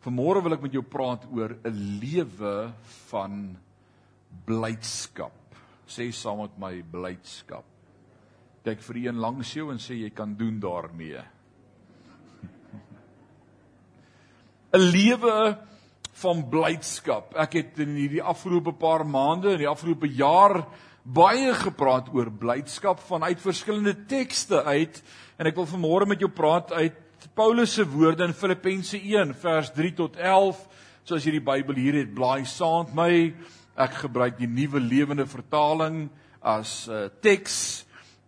Vanmôre wil ek met jou praat oor 'n lewe van blydskap. Sê saam met my blydskap. Kyk vir een langs jou en sê jy kan doen daarmee. 'n Lewe van blydskap. Ek het in hierdie afgelope paar maande, in die afgelope jaar baie gepraat oor blydskap vanuit verskillende tekste uit en ek wil vanmôre met jou praat uit Paulus se woorde in Filippense 1 vers 3 tot 11. So as jy die Bybel hier het, blaai saam met my. Ek gebruik die Nuwe Lewende Vertaling as uh, teks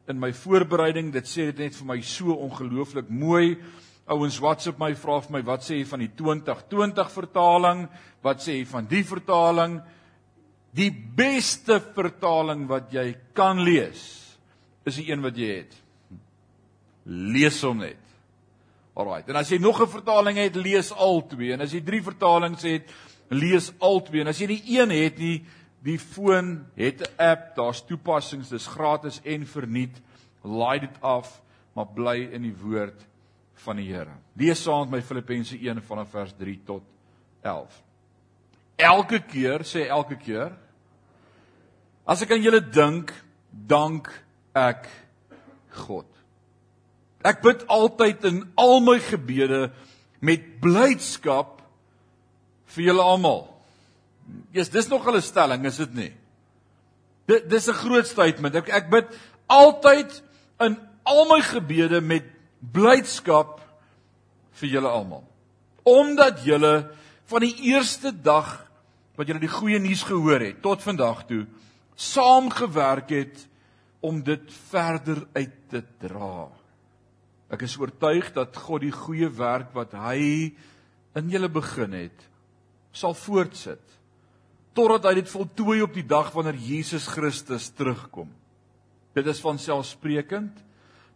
in my voorbereiding. Dit sê dit net vir my so ongelooflik mooi. Ouens WhatsApp my vra vir my, wat sê jy van die 2020 vertaling? Wat sê jy van die vertaling? Die beste vertaling wat jy kan lees is die een wat jy het. Lees hom net. Alraai. En as jy nog 'n vertaling het, lees al twee. En as jy drie vertalings het, lees al twee. En as jy die een het nie, die foon het 'n app, daar's toepassings, dis gratis en verniet. Laai dit af, maar bly in die woord van die Here. Lees saam met my Filippense 1 vanaf vers 3 tot 11. Elke keer sê elke keer as ek aan julle dink, dank ek God. Ek bid altyd in al my gebede met blydskap vir julle almal. Ja, dis nog 'n stelling, is dit nie? Dit dis 'n groot statement. Ek ek bid altyd in al my gebede met blydskap vir julle almal. Omdat julle van die eerste dag wat julle die goeie nuus gehoor het tot vandag toe saamgewerk het om dit verder uit te dra. Ek is oortuig dat God die goeie werk wat hy in julle begin het, sal voortsit totdat hy dit voltooi op die dag wanneer Jesus Christus terugkom. Dit is van selfsprekend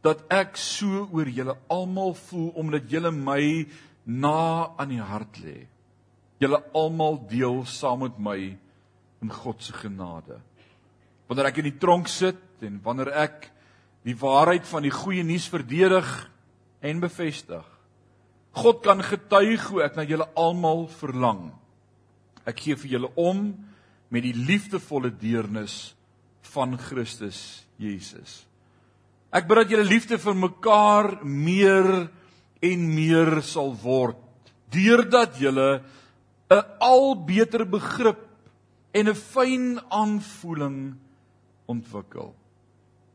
dat ek so oor julle almal voel omdat julle my na aan die hart lê. Julle almal deel saam met my in God se genade. Wanneer ek in die tronk sit en wanneer ek die waarheid van die goeie nuus verdedig en bevestig. God kan getuig hoe ek na julle almal verlang. Ek gee vir julle om met die liefdevolle deernis van Christus Jesus. Ek bid dat julle liefde vir mekaar meer en meer sal word deurdat julle 'n al beter begrip en 'n fyn aanvoeling ontwikkel.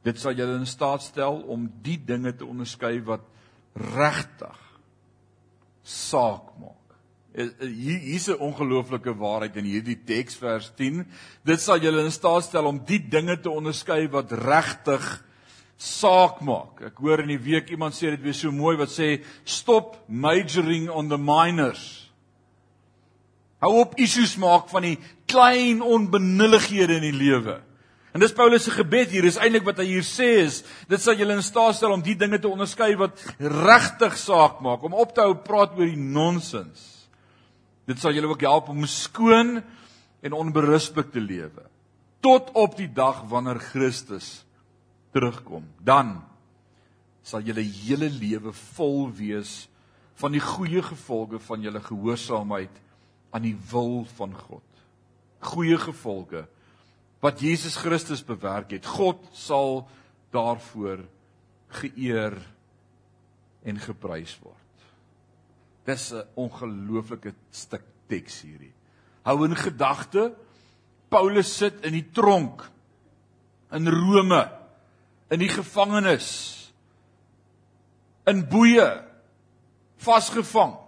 Dit sal julle in staat stel om die dinge te onderskei wat regtig saak maak. Eh, eh, hier hier's 'n ongelooflike waarheid in hierdie teks vers 10. Dit sal julle in staat stel om die dinge te onderskei wat regtig saak maak. Ek hoor in die week iemand sê dit weer so mooi wat sê stop majoring on the minors. Hou op issues maak van die klein onbenullighede in die lewe. En dis Paulus se gebed hier. Is eintlik wat hy hier sê is, dit sal julle in staat stel om die dinge te onderskei wat regtig saak maak, om op te hou praat oor die nonsens. Dit sal julle ook help om skoon en onberispelik te lewe tot op die dag wanneer Christus terugkom. Dan sal julle hele lewe vol wees van die goeie gevolge van julle gehoorsaamheid aan die wil van God. Goeie gevolge wat Jesus Christus bewerk het. God sal daarvoor geëer en geprys word. Dis 'n ongelooflike stuk teks hierdie. Hou in gedagte Paulus sit in die tronk in Rome in die gevangenis in boeye vasgevang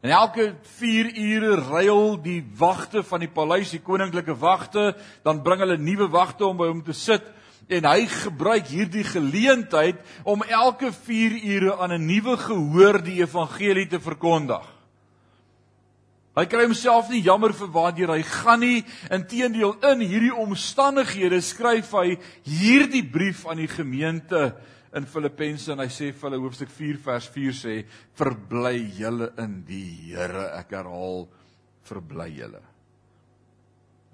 En elke 4 ure ruil die wagte van die paleis, die koninklike wagte, dan bring hulle nuwe wagte om by hom te sit. En hy gebruik hierdie geleentheid om elke 4 ure aan 'n nuwe gehoor die evangelie te verkondig. Hy kry homself nie jammer vir waartoe hy gaan nie, inteendeel in hierdie omstandighede skryf hy hierdie brief aan die gemeente in Filippense en hy sê vir hulle hoofstuk 4 vers 4 sê verbly julle in die Here. Ek herhaal verbly julle.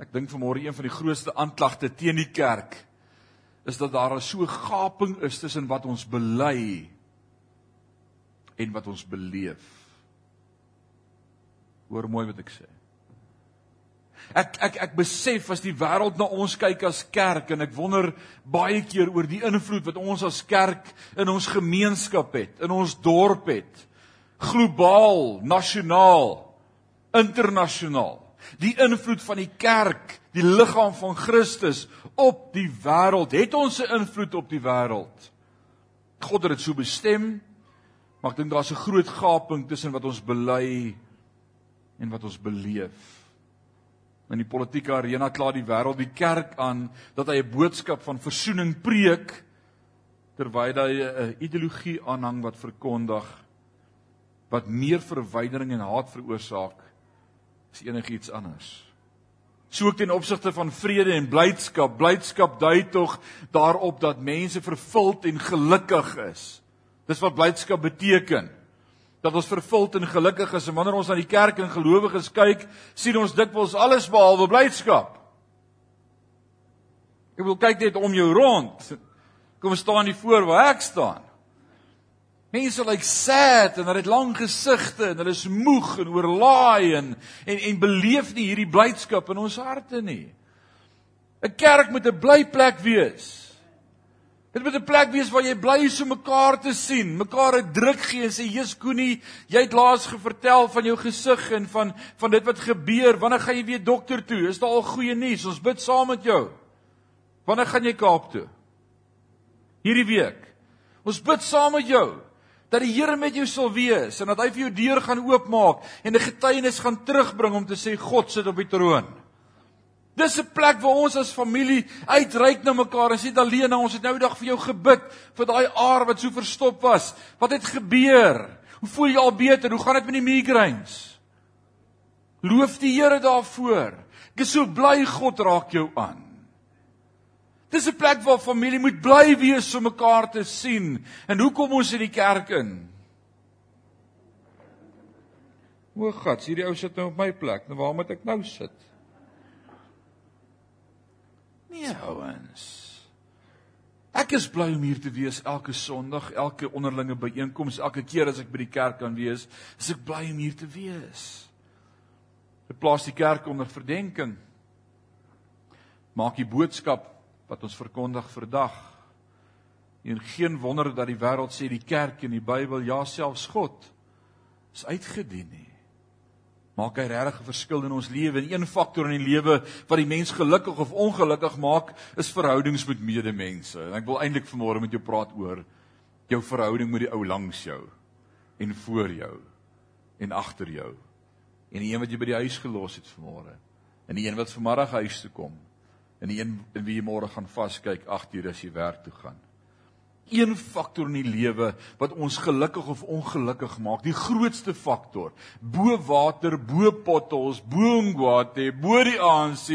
Ek dink vanmôre een van die grootste aanklagte teen die kerk is dat daar 'n so gaping is tussen wat ons bely en wat ons beleef. Hoor mooi wat ek sê. Ek ek ek besef as die wêreld na ons kyk as kerk en ek wonder baie keer oor die invloed wat ons as kerk in ons gemeenskap het, in ons dorp het. Globaal, nasionaal, internasionaal. Die invloed van die kerk, die liggaam van Christus op die wêreld, het ons 'n invloed op die wêreld. God het dit so bestem, maar ek dink daar's 'n groot gaping tussen wat ons bely en wat ons beleef. In die politieke arena kla die wêreld die kerk aan dat hy 'n boodskap van versoening preek terwyl hy 'n ideologie aanhang wat verkondig wat meer verwydering en haat veroorsaak as enigiets anders. So ook ten opsigte van vrede en blydskap. Blydskap dui tog daarop dat mense vervuld en gelukkig is. Dis wat blydskap beteken. Dat ons vervuld en gelukkig is en wanneer ons na die kerk en gelowiges kyk, sien ons dikwels alles behalwe blydskap. Ek wil kyk net om jou rond. Kom staan nie voor waar ek staan. Mense lyk like sad en hulle het lang gesigte en hulle is moeg en oorlaai en en, en beleef nie hierdie blydskap in ons harte nie. 'n Kerk moet 'n bly plek wees. Dit moet 'n plek wees waar jy bly is om mekaar te sien, mekaar 'n druk gee en sê Jesus Koenie, jy het laas gevertel van jou gesig en van van dit wat gebeur. Wanneer gaan jy weer dokter toe? Is daar al goeie nuus? Ons bid saam met jou. Wanneer gaan jy Kaap toe? Hierdie week. Ons bid saam met jou dat die Here met jou sal wees en dat hy vir jou deur gaan oopmaak en 'n getuienis gaan terugbring om te sê God sit op die troon. Dis 'n plek waar ons as familie uitreik na mekaar en sê nou ons het nou dag vir jou gebid vir daai aar wat so verstop was. Wat het gebeur? Hoe voel jy al beter? Hoe gaan dit met die migraines? Loof die Here daarvoor. Ek is so bly God raak jou aan. Dis 'n plek waar familie moet bly wees om mekaar te sien. En hoe kom ons in die kerk in? O God, hierdie ou sit nou op my plek. Nou waar moet ek nou sit? Nee, ouens. Ek is bly om hier te wees elke Sondag, elke onderlinge byeenkoms, elke keer as ek by die kerk kan wees, is ek bly om hier te wees. Dit plaas die kerk onder verdenking. Maak die boodskap wat ons verkondig vandag. En geen wonder dat die wêreld sê die kerk en die Bybel, ja selfs God is uitgedien nie. Maak hy regtig 'n verskil in ons lewe? En een faktor in die lewe wat die mens gelukkig of ongelukkig maak, is verhoudings met medemense. En ek wil eintlik vanmôre met jou praat oor jou verhouding met die ou langs jou en voor jou en agter jou. En die een wat jy by die huis gelos het vanmôre. En die een wat vanmiddag huis toe kom en die een in wie jy môre gaan vaskyk 8 ure as jy werk toe gaan. Een faktor in die lewe wat ons gelukkig of ongelukkig maak, die grootste faktor, bo water, bo potholes, bo ngwate, bo die ANC,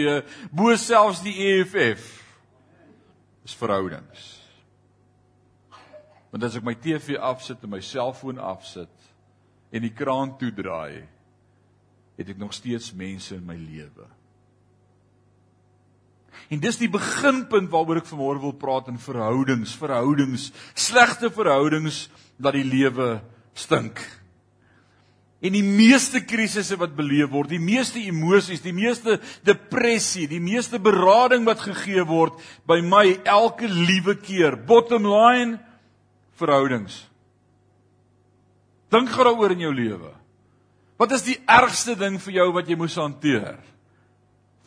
bo selfs die EFF is verhoudings. Want as ek my TV afsit en my selfoon afsit en die kraan toedraai, het ek nog steeds mense in my lewe. En dis die beginpunt waaroor ek vanmôre wil praat in verhoudings, verhoudings, slegte verhoudings dat die lewe stink. En die meeste krisisse wat beleef word, die meeste emosies, die meeste depressie, die meeste berading wat gegee word by my elke liewe keer. Bottom line verhoudings. Dink gou daaroor in jou lewe. Wat is die ergste ding vir jou wat jy moes hanteer?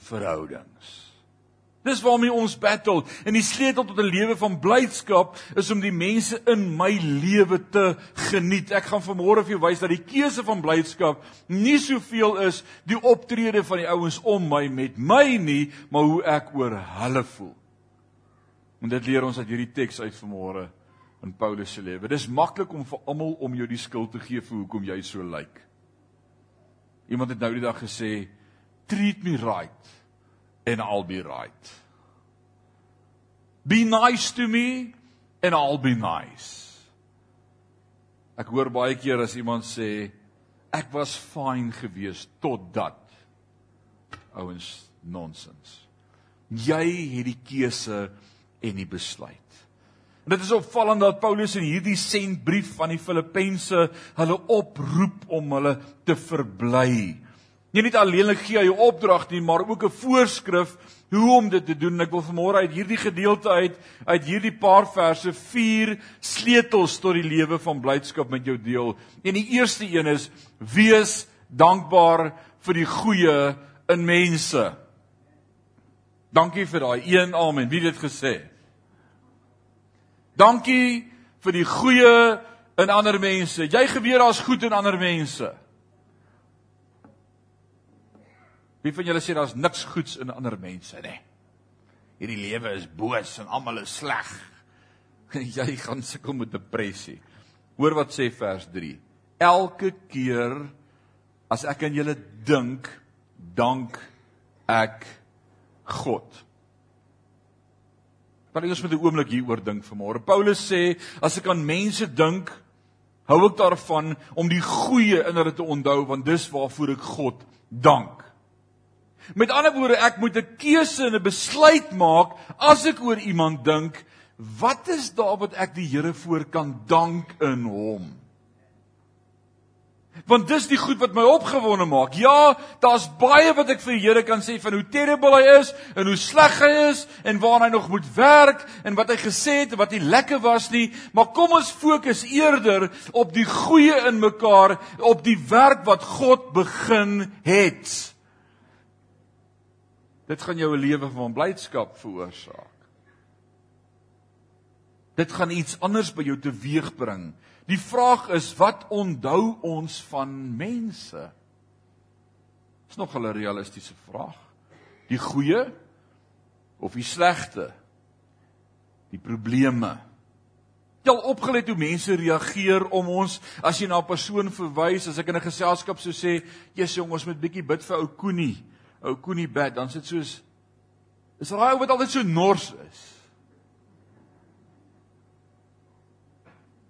Verhoudings. Dis waarmee ons battle en die sleutel tot 'n lewe van blydskap is om die mense in my lewe te geniet. Ek gaan vanmôre vir jou wys dat die keuse van blydskap nie soveel is die optrede van die ouens om my met my nie, maar hoe ek oor hulle voel. En dit leer ons uit hierdie teks uit vanmôre in Paulus se lewe. Dis maklik om vir almal om jou die skuld te gee vir hoekom jy so lyk. Iemand het nou die dag gesê, "Treat me right." And I'll be right. Be nice to me and I'll be nice. Ek hoor baie keer as iemand sê ek was fyn geweest tot dat ouens nonsens. Jy het die keuse en die besluit. En dit is opvallend dat Paulus in hierdie sentbrief van die Filippense hulle oproep om hulle te verbly Nie net alleenlik gee hy 'n opdrag nie, maar ook 'n voorskrif hoe om dit te doen. Ek wil vanmôre uit hierdie gedeelte uit uit hierdie paar verse vier sleutels tot die lewe van blydskap met jou deel. En die eerste een is wees dankbaar vir die goeie in mense. Dankie vir daai een amen. Wie het dit gesê? Dankie vir die goeie in ander mense. Jy geweet daar's goed in ander mense. Wie van julle sê daar's niks goeds in ander mense nie? Hierdie lewe is boos en almal is sleg. Jy gaan sukkel met depressie. Hoor wat sê vers 3. Elke keer as ek aan julle dink, dank ek God. Maar ons moet 'n oomblik hieroor dink vanmôre. Paulus sê as ek aan mense dink, hou ek daarvan om die goeie in hulle te onthou want dis waarvoor ek God dank. Met ander woorde, ek moet 'n keuse en 'n besluit maak as ek oor iemand dink, wat is daar wat ek die Here voor kan dank in hom? Want dis die goed wat my opgewonde maak. Ja, daar's baie wat ek vir die Here kan sê van hoe terrible hy is en hoe sleg hy is en waar hy nog moet werk en wat hy gesê het en wat nie lekker was nie, maar kom ons fokus eerder op die goeie in mekaar, op die werk wat God begin het. Dit gaan jou 'n lewe van blydskap veroorsaak. Dit gaan iets anders by jou teweegbring. Die vraag is wat onthou ons van mense? Dis nog 'n realistiese vraag. Die goeie of die slegte? Die probleme. Jy al opgelet hoe mense reageer om ons as jy na 'n persoon verwys, as ek in 'n geselskap sou sê, "Jesus jong, ons moet bietjie bid vir ou Koenie." Ou Koenie bid, dan sit soos is raai wat altyd so nors is.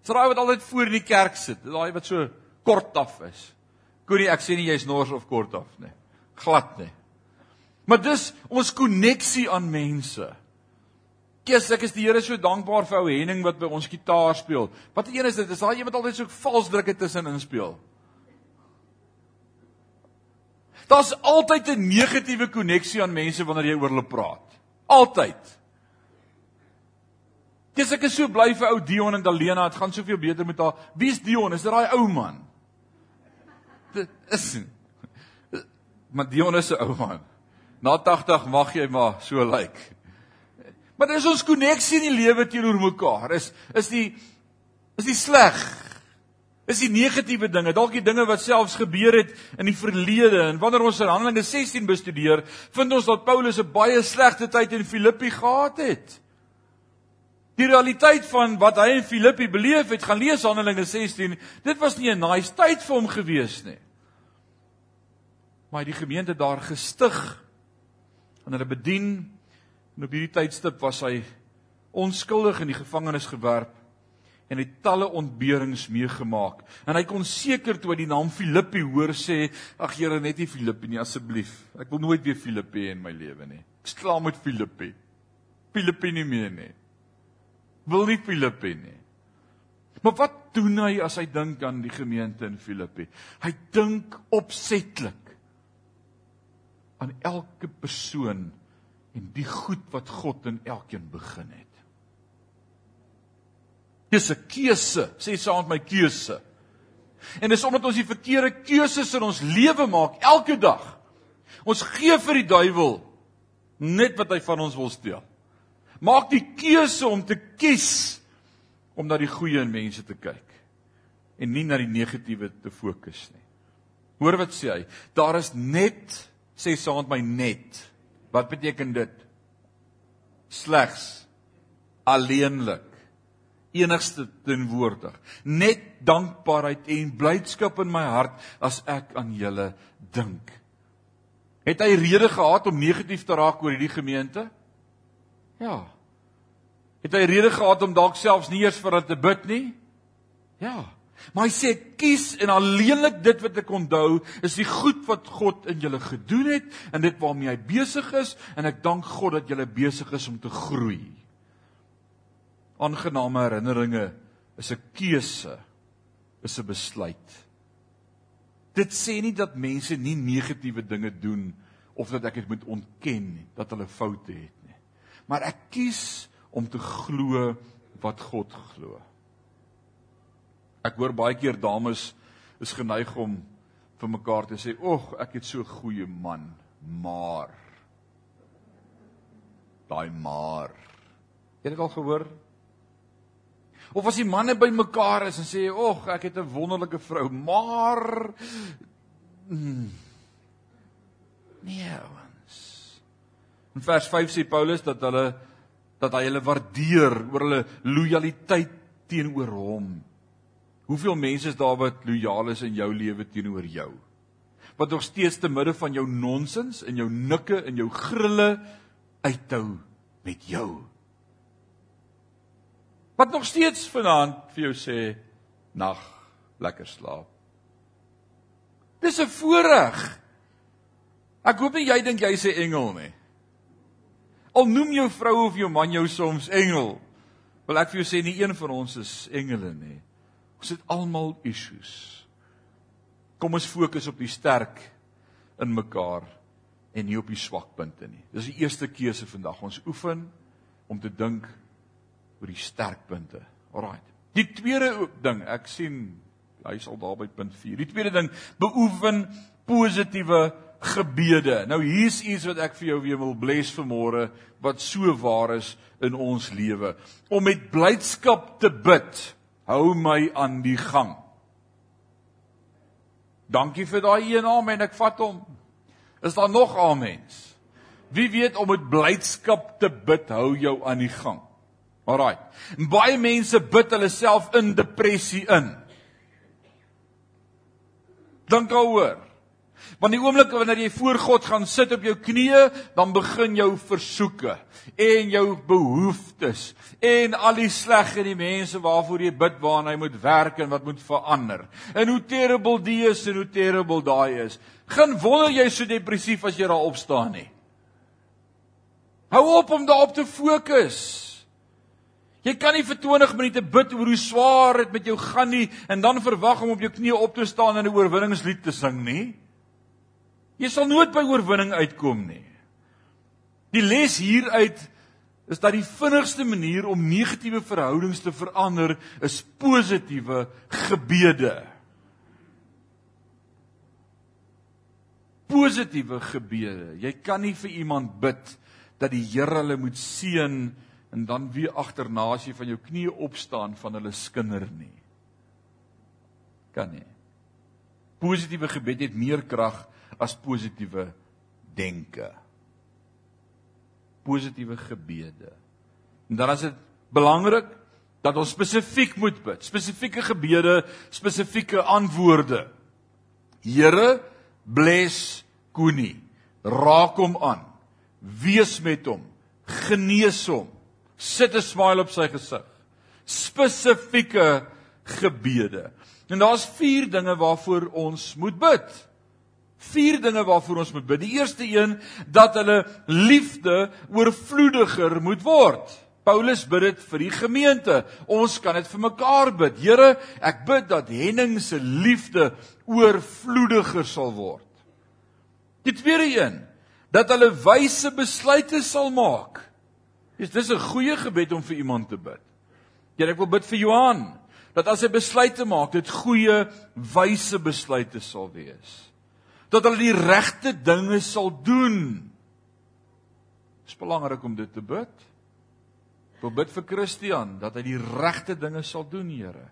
Vrou wat altyd voor in die kerk sit, daai wat so kort af is. Koenie, ek sê nie jy's nors of kort af nie. Glad nie. Maar dis ons koneksie aan mense. Kies ek is die Here so dankbaar vir ou Henning wat by ons gitaar speel. Wat een is dit? Is daai een wat altyd so vals drukke tussen inspeel? Daar's altyd 'n negatiewe koneksie aan mense wanneer jy oor hulle praat. Altyd. Dis ek is so bly vir ou Dion en Dalena, dit gaan soveel beter met haar. Wie's Dion? Is dit daai ou man? Dit is Maar Dion is 'n ou man. Na 80 mag jy maar so lyk. Like. Maar dis ons koneksie in die lewe teenoor mekaar. Is is die is die sleg. Is die negatiewe dinge, dalk die dinge wat selfs gebeur het in die verlede en wanneer ons Handelinge 16 bestudeer, vind ons dat Paulus 'n baie slegte tyd in Filippi gehad het. Die realiteit van wat hy in Filippi beleef het, gaan lees Handelinge 16. Dit was nie 'n nice tyd vir hom gewees nie. Maar die gemeente daar gestig en hulle bedien. En op hierdie tydstip was hy onskuldig in die gevangenis gewerp en het talle ontberings meegemaak. En hy kon seker toe hy die naam Filippi hoor sê, ag Here, net nie Filippi nie asseblief. Ek wil nooit weer Filippi in my lewe nie. Ek sklaar met Filippi. Filippi nie meer nie wil nie Filippi nie. Maar wat doen hy as hy dink aan die gemeente in Filippi? Hy dink opsetlik aan elke persoon en die goed wat God in elkeen begin het. Dis 'n keuse, sê saam met my keuse. En dis omdat ons die verkeerde keuses in ons lewe maak elke dag. Ons gee vir die duiwel net wat hy van ons wil steel. Maak die keuse om te kies om na die goeie in mense te kyk en nie na die negatiewe te fokus nie. Hoor wat sê hy? Daar is net sê saam met my net. Wat beteken dit? Slegs alleenlik enigste tenwoordig. Net dankbaarheid en blydskap in my hart as ek aan julle dink. Het hy rede gehad om negatief te raak oor hierdie gemeente? Ja. Het hy rede gehad om dalk selfs nie eers vir hulle te bid nie? Ja. Maar hy sê kies en alleenlik dit wat ek onthou is die goed wat God in julle gedoen het en dit waarmee hy besig is en ek dank God dat julle besig is om te groei. Aangename herinneringe is 'n keuse, is 'n besluit. Dit sê nie dat mense nie negatiewe dinge doen of dat ek dit moet ontken nie, dat hulle foute het nie. Maar ek kies om te glo wat God glo. Ek hoor baie keer dames is geneig om vir mekaar te sê, "Ag, ek het so 'n goeie man, maar daai maar." Het jy al gehoor? Of as die manne bymekaar is en sê, "Ag, ek het 'n wonderlike vrou, maar hmm, nee ons." In vers 5 sê Paulus dat hulle dat hy hulle waardeer oor hulle lojaliteit teenoor hom. Hoeveel mense is daar wat lojaal is in jou lewe teenoor jou? Wat nog steeds te midde van jou nonsens en jou nikke en jou grille uithou met jou. Wat nog steeds vanaand vir jou sê nag, lekker slaap. Dis 'n voorreg. Ek hoop nie jy dink jy's 'n engel nie. Al noem jou vrou of jou man jou soms engel, wil ek vir jou sê nie een van ons is engele nie. Ons het almal issues. Kom ons fokus op die sterk in mekaar en nie op die swakpunte nie. Dis die eerste keuse vandag. Ons oefen om te dink oor die sterkpunte. Alraight. Die tweede ding, ek sien hy sal daar by punt 4. Die tweede ding, beoefen positiewe gebede. Nou hier's iets wat ek vir jou weer wil bless vanmôre wat so waar is in ons lewe. Om met blydskap te bid hou my aan die gang. Dankie vir daai een amen, ek vat hom. Is daar nog amens? Wie weet om met blydskap te bid hou jou aan die gang. Alraai. Baie mense bid hulle self in depressie in. Dink daaroor. Want die oomblik wanneer jy voor God gaan sit op jou knieë, dan begin jou versoeke en jou behoeftes en al die sleg in die mense waarvoor jy bid waarna hy moet werk en wat moet verander. En hoe terrible die is en hoe terrible daai is. Geen wonder jy so depressief as jy daar opstaan nie. Hou op om daarop te fokus. Jy kan nie vir 20 minute bid oor hoe swaar dit met jou gaan nie en dan verwag om op jou knieë op te staan en 'n oorwinningslied te sing nie. Jy sal nooit by oorwinning uitkom nie. Die les hieruit is dat die vinnigste manier om negatiewe verhoudings te verander is positiewe gebede. Positiewe gebede. Jy kan nie vir iemand bid dat die Here hulle moet seën en dan weer agterna as jy van jou knie opstaan van hulle skinder nie. Kan nie. Positiewe gebed het meer krag as positiewe denke. Positiewe gebede. En dan is dit belangrik dat ons spesifiek moet bid. Spesifieke gebede, spesifieke antwoorde. Here, bless Koenie. Raak hom aan. Wees met hom. Genees hom. Sit 'n smile op sy gesig. Spesifieke gebede. En daar's 4 dinge waarvoor ons moet bid vier dinge waarvoor ons moet bid. Die eerste een dat hulle liefde oorvloediger moet word. Paulus bid dit vir die gemeente. Ons kan dit vir mekaar bid. Here, ek bid dat Henning se liefde oorvloediger sal word. Die tweede een dat hulle wyse besluite sal maak. Dis dis 'n goeie gebed om vir iemand te bid. Here, ek wil bid vir Johan dat as hy besluite maak, dit goeie wyse besluite sal wees dat hulle die regte dinge sal doen. Dit is belangrik om dit te bid. Ek wil bid vir Christian dat hy die regte dinge sal doen, Here.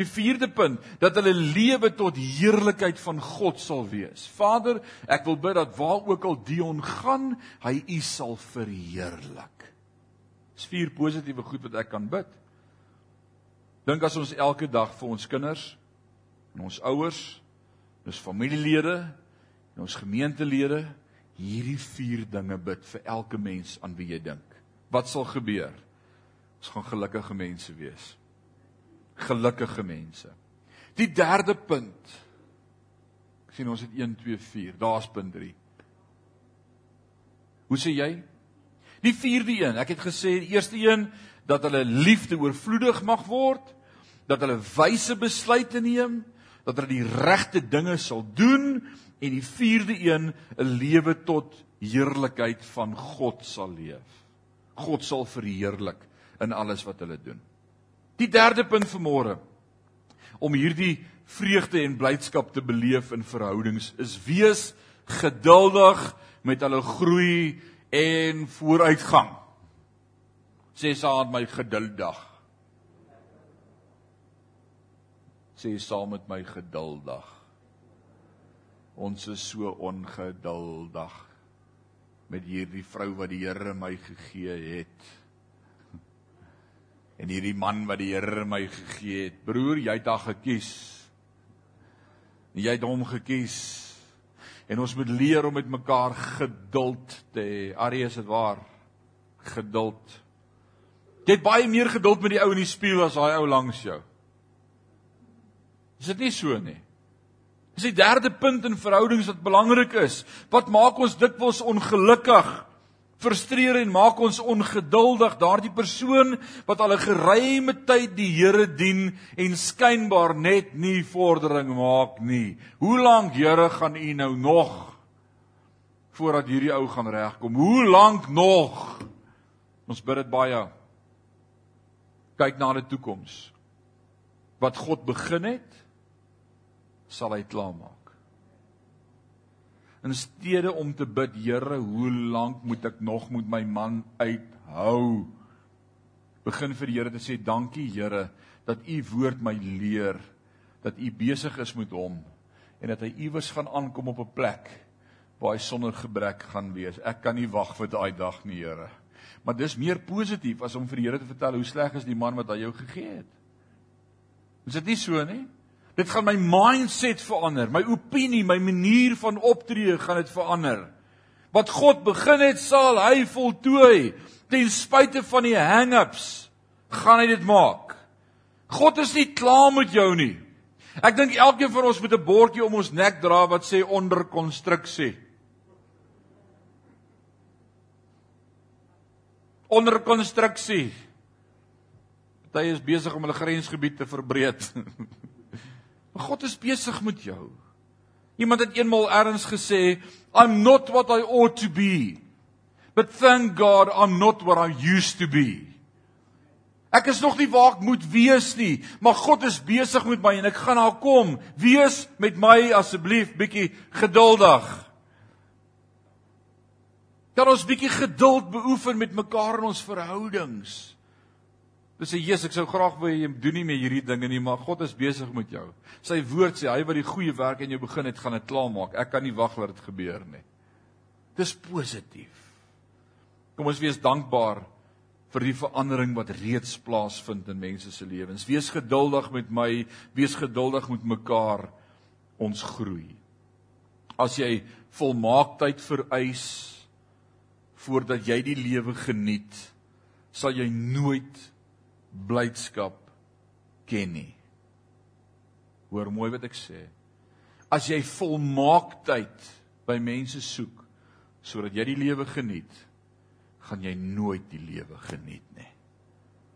Die vierde punt, dat hulle lewe tot heerlikheid van God sal wees. Vader, ek wil bid dat waar ook al Dion gaan, hy U sal verheerlik. Dis vier positiewe goed wat ek kan bid. Dink as ons elke dag vir ons kinders en ons ouers ons familielede en ons gemeentelede hierdie vier dinge bid vir elke mens aan wie jy dink. Wat sal gebeur? Ons gaan gelukkige mense wees. Gelukkige mense. Die derde punt. Ek sien ons het 1 2 4. Daar's punt 3. Hoe sê jy? Die vierde een. Ek het gesê die eerste een dat hulle liefde oorvloedig mag word, dat hulle wyse besluite neem, dat hy die regte dinge sal doen en die vierde een 'n lewe tot heerlikheid van God sal leef. God sal verheerlik in alles wat hulle doen. Die derde punt vir môre om hierdie vreugde en blydskap te beleef in verhoudings is wees geduldig met hulle groei en vooruitgang. Sê saam met my geduldig. Sê saam met my geduldig. Ons is so ongeduldig met hierdie vrou wat die Here my gegee het. En hierdie man wat die Here my gegee het. Broer, jy het daag gekies. Jy het hom gekies. En ons moet leer om met mekaar geduld te hê. Arie is dit waar? Geduld. Jy het baie meer geduld met die ou in die spieël as daai ou langs jou. Is dit nie so nie? Dis die derde punt in verhoudings wat belangrik is. Wat maak ons dikwels ongelukkig? Frustreer en maak ons ongeduldig. Daardie persoon wat al 'n geruime tyd die Here dien en skynbaar net nie vordering maak nie. Hoe lank, Here, gaan U nou nog voordat hierdie ou gaan regkom? Hoe lank nog? Ons bid dit baie. Kyk na die toekoms. Wat God begin het, sal hy klaarmaak. In steede om te bid, Here, hoe lank moet ek nog met my man uithou? Begin vir die Here te sê, dankie Here, dat U woord my leer dat U besig is met hom en dat hy iewers gaan aankom op 'n plek waar hy sonder gebrek gaan wees. Ek kan nie wag vir daai dag nie, Here. Maar dis meer positief as om vir die Here te vertel hoe sleg is die man wat hy jou gegee het. Is dit nie so nie? Dit gaan my mindset verander, my opinie, my manier van optree gaan dit verander. Wat God begin het, sal hy voltooi. Ten spyte van die hang-ups gaan hy dit maak. God is nie klaar met jou nie. Ek dink elkeen van ons moet 'n bordjie om ons nek dra wat sê onder konstruksie. Onder konstruksie. Party is besig om hulle grensgebied te verbreek. Maar God is besig met jou. Iemand het eenmal ergens gesê, I'm not what I ought to be. But thank God I'm not what I used to be. Ek is nog nie waar ek moet wees nie, maar God is besig met my en ek gaan daar kom. Wees met my asseblief bietjie geduldig. Kan ons bietjie geduld beoefen met mekaar in ons verhoudings? Dis sê Jesus, ek sou graag wou jy doen nie meer hierdie dinge nie, maar God is besig met jou. Sy woord sê hy wat die goeie werk in jou begin het, gaan dit klaarmaak. Ek kan nie wag dat dit gebeur nie. Dis positief. Kom ons wees dankbaar vir die verandering wat reeds plaasvind in mense se lewens. Wees geduldig met my, wees geduldig met mekaar. Ons groei. As jy volmaaktheid vereis voordat jy die lewe geniet, sal jy nooit blydskap ken nie. Hoor mooi wat ek sê. As jy volmaaktheid by mense soek sodat jy die lewe geniet, gaan jy nooit die lewe geniet nie.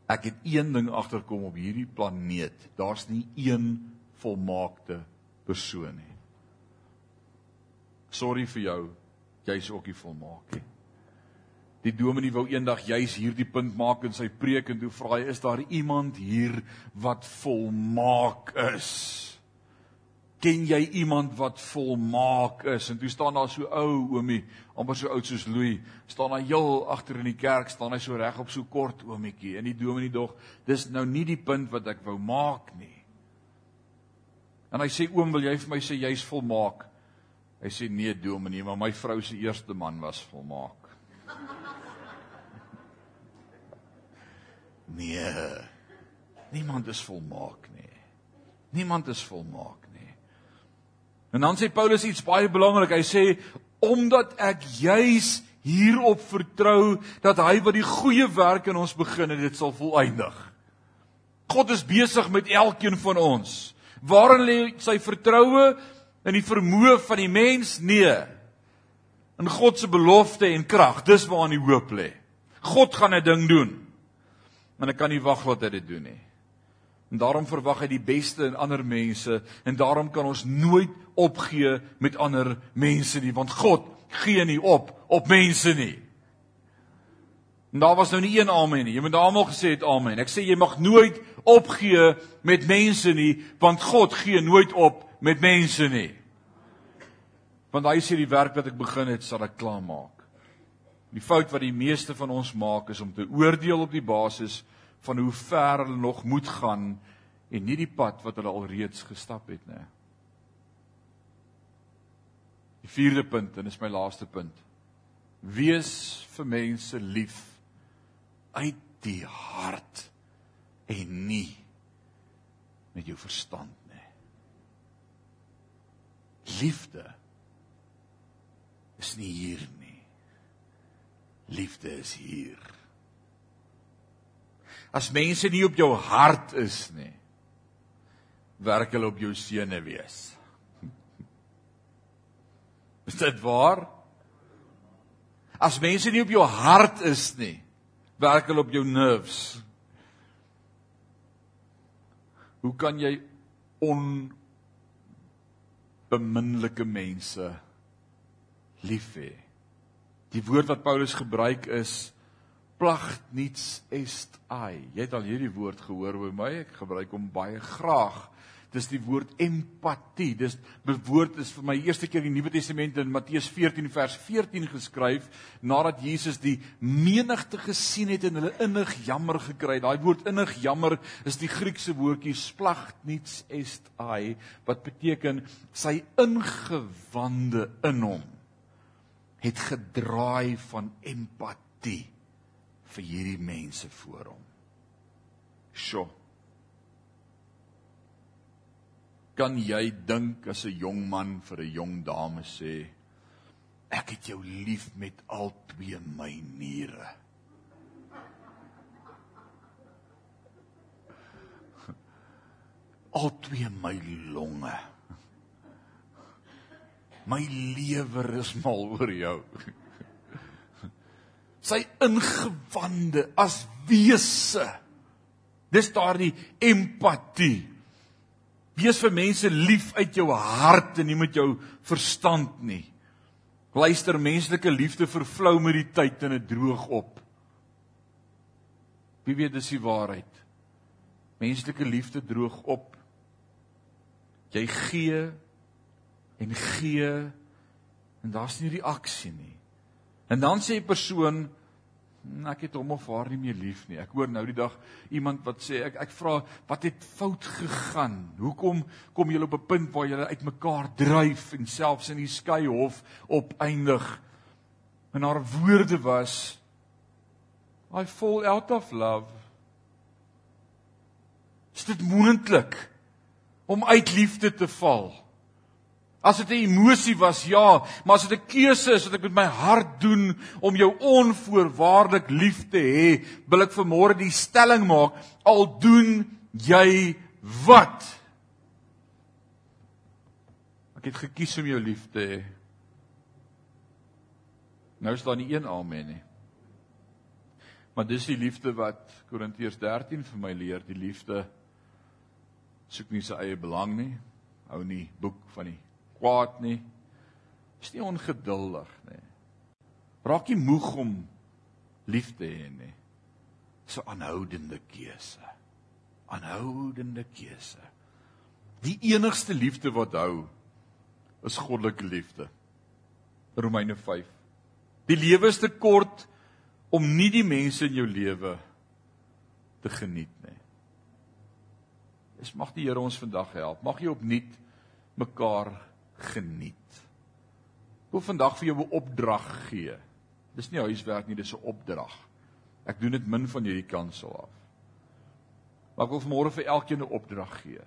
Ek het een ding agterkom op hierdie planeet. Daar's nie een volmaakte persoon nie. Sorry vir jou, jy's ook nie volmaak nie. Die dominee wou eendag juis hierdie punt maak in sy preek en toe vra hy is daar iemand hier wat volmaak is? Ken jy iemand wat volmaak is? En toe staan daar so ou oomie, amper so oud soos Louis, staan hy heel agter in die kerk, staan hy so reg op so kort oomietjie en die dominee dog, dis nou nie die punt wat ek wou maak nie. En hy sê oom, wil jy vir my sê jy's volmaak? Hy sê nee dominee, maar my vrou se eerste man was volmaak. Nee. Niemand is volmaak nie. Niemand is volmaak nie. En dan sê Paulus iets baie belangrik. Hy sê omdat ek juis hierop vertrou dat hy wat die goeie werk in ons begin het, dit sal volëindig. God is besig met elkeen van ons. Waarin lê sy vertroue in die vermoë van die mens? Nee. In God se belofte en krag. Dis waar aan die hoop lê. God gaan 'n ding doen. Maar ek kan nie wag wat hy dit doen nie. En daarom verwag hy die beste in ander mense en daarom kan ons nooit opgee met ander mense nie want God gee nie op op mense nie. En daar was nou nie een amen nie. Jy moet almal gesê het amen. Ek sê jy mag nooit opgee met mense nie want God gee nooit op met mense nie. Want hy sê die werk wat ek begin het sal ek klaarmaak. Die fout wat die meeste van ons maak is om te oordeel op die basis van hoe ver hulle nog moet gaan en nie die pad wat hulle alreeds gestap het nie. Die vierde punt en dis my laaste punt. Wees vir mense lief uit die hart en nie met jou verstand nie. Liefde is nie hier nie. Liefde is hier. As mense nie op jou hart is nie, werk hulle op jou sene wees. Is dit waar? As mense nie op jou hart is nie, werk hulle op jou nerves. Hoe kan jy onbeminlike mense lief hê? Die woord wat Paulus gebruik is plagt niets est ai. Jy het al hierdie woord gehoor by my. Ek gebruik hom baie graag. Dis die woord empatie. Dis bewoord is vir my eerste keer in die Nuwe Testament in Matteus 14 vers 14 geskryf nadat Jesus die menigte gesien het en hulle innig jammer gekry. Daai woord innig jammer is die Griekse woordjie plagt niets est ai wat beteken sy ingewande in hom het gedraai van empatie vir hierdie mense voor hom. Sjoe. Kan jy dink as 'n jong man vir 'n jong dame sê ek het jou lief met al twee my niere? Al twee my longe. My lewer is mal oor jou sy ingewande as wese. Dis daardie empatie. Wees vir mense lief uit jou hart en nie met jou verstand nie. Luister, menslike liefde vervlou met die tyd en dit droog op. Wie weet dis die waarheid? Menslike liefde droog op. Jy gee en gee en daar's nie reaksie nie. En dan sê 'n persoon hm, ek het hom of haar nie meer lief nie. Ek hoor nou die dag iemand wat sê ek ek vra wat het fout gegaan? Hoekom kom julle op 'n punt waar julle uitmekaar dryf en selfs in die skei hof opeindig? En haar woorde was I fall out of love. Is dit moontlik om uit liefde te val? As dit 'n emosie was, ja, maar as dit 'n keuse is wat ek met my hart doen om jou onvoorwaardelik lief te hê, wil ek vanmôre die stelling maak, al doen jy wat? Ek het gekies om jou lief te hê. Nou is daar nie een amen nie. Maar dis die liefde wat Korintiërs 13 vir my leer, die liefde soek nie sy eie belang nie, hou nie boek van nie kwaad nie. Is nie ongeduldig nie. Raak nie moeg om lief te hê nie. So aanhoudende keuse. Aanhoudende keuse. Die enigste liefde wat hou is goddelike liefde. Romeine 5. Die lewe is te kort om nie die mense in jou lewe te geniet nie. Dis mag die Here ons vandag help. Mag jy opnuut mekaar geniet. Ek wil vandag vir jou 'n opdrag gee. Dis nie huiswerk nie, dis 'n opdrag. Ek doen dit min van hierdie kansel af. Maar ek wil vanmôre vir elkeen 'n opdrag gee.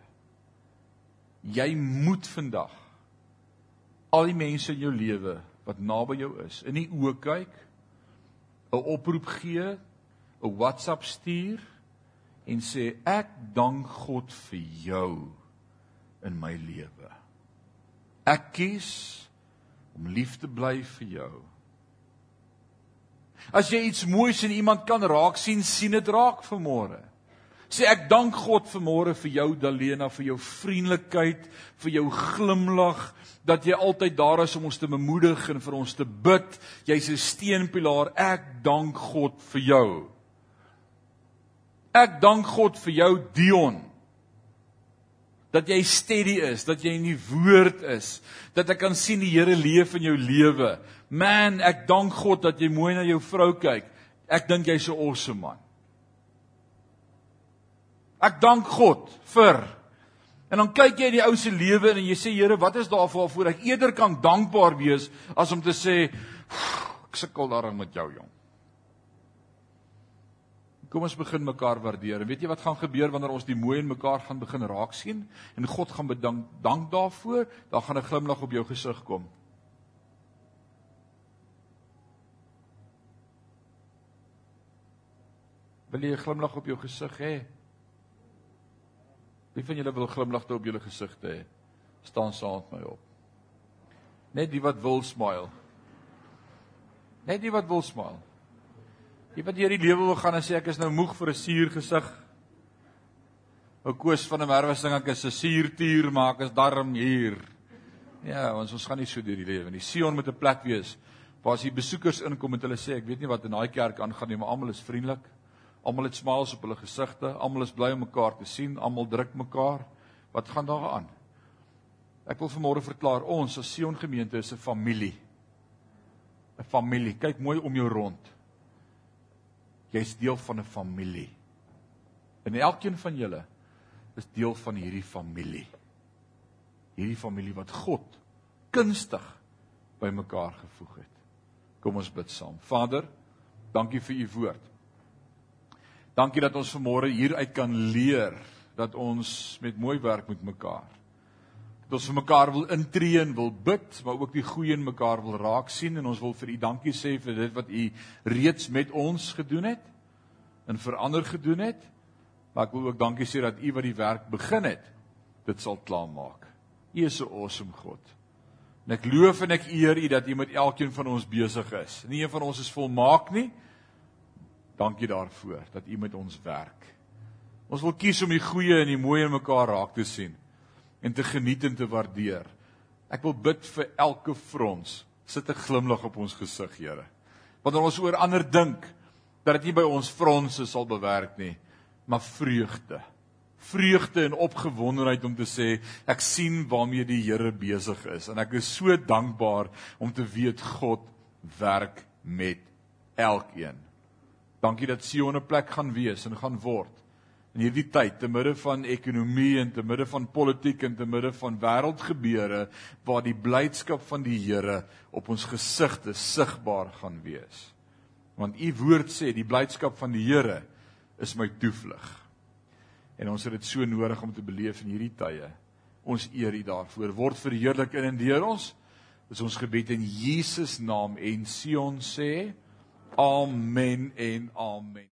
Jy moet vandag al die mense in jou lewe wat naby jou is, in die oë kyk, 'n oproep gee, 'n WhatsApp stuur en sê ek dank God vir jou in my lewe. Ek kies om lief te bly vir jou. As jy iets moois in iemand kan raak sien, sien dit raak vanmôre. Sê ek dank God vanmôre vir jou Dalena, vir jou vriendelikheid, vir jou glimlag, dat jy altyd daar is om ons te bemoedig en vir ons te bid. Jy's 'n steunpilaar. Ek dank God vir jou. Ek dank God vir jou Dion. Dat jy steady is, dat jy in die woord is, dat ek kan sien die Here leef in jou lewe. Man, ek dank God dat jy mooi na jou vrou kyk. Ek dink jy's 'n awesome man. Ek dank God vir En dan kyk jy in die ou se lewe en jy sê Here, wat is daar waarvoor ek eerder kan dankbaar wees as om te sê ek sukkel daarin met jou jong. Kom ons begin mekaar waardeer. En weet jy wat gaan gebeur wanneer ons die mooi in mekaar gaan begin raak sien en God gaan bedank dank daarvoor, dan gaan 'n glimlag op jou gesig kom. Wil jy 'n glimlag op jou gesig hê? Wie van julle wil glimlagte op julle gesigte hê? Staan saam met my op. Net die wat wil smile. Net die wat wil smile. Die wat deur die lewe wil gaan en sê ek is nou moeg vir 'n suur gesig. Ou Koos van der Merwe sing ek is 'n suurtuur maak is darm hier. Ja, ons ons gaan nie so deur die lewe nie. Sion moet 'n plek wees waar as die besoekers inkom en hulle sê ek weet nie wat in daai kerk aangaan nie, maar almal is vriendelik. Almal het smiles op hulle gesigte, almal is bly om mekaar te sien, almal druk mekaar. Wat gaan daar aan? Ek wil vanmôre verklaar ons as Sion gemeente is 'n familie. 'n Familie. Kyk mooi om jou rond. Jy's deel van 'n familie. En elkeen van julle is deel van hierdie familie. Hierdie familie wat God kunstig bymekaar gevoeg het. Kom ons bid saam. Vader, dankie vir u woord. Dankie dat ons vanmôre hieruit kan leer dat ons met mooi werk met mekaar. Dat ons vir mekaar wil intree en wil bid, maar ook die goeie in mekaar wil raak sien en ons wil vir U dankie sê vir dit wat U reeds met ons gedoen het en verander gedoen het. Maar ek wil ook dankie sê dat U wat die werk begin het, dit sal klaarmaak. U is 'n awesome God. En ek loof en ek eer U dat U met elkeen van ons besig is. Nie een van ons is volmaak nie. Dankie daarvoor dat U met ons werk. Ons wil kies om die goeie en die mooi in mekaar raak te sien en te geniet en te waardeer. Ek wil bid vir elke frons. Sit 'n glimlag op ons gesig, Here. Wanneer ons oor ander dink, dat dit nie by ons fronse sal bewerk nie, maar vreugde. Vreugde en opgewondenheid om te sê ek sien waarmee die Here besig is en ek is so dankbaar om te weet God werk met elkeen. Dankie dat Sion 'n plek gaan wees en gaan word in hierdie tyd te midde van ekonomie en te midde van politiek en te midde van wêreldgebeure waar die blydskap van die Here op ons gesigte sigbaar gaan wees. Want u woord sê die blydskap van die Here is my toevlug. En ons het dit so nodig om te beleef in hierdie tye. Ons eer U daarvoor. Word verheerlik in en deur ons. Dis ons gebed in Jesus naam en Sion sê Amen en amen.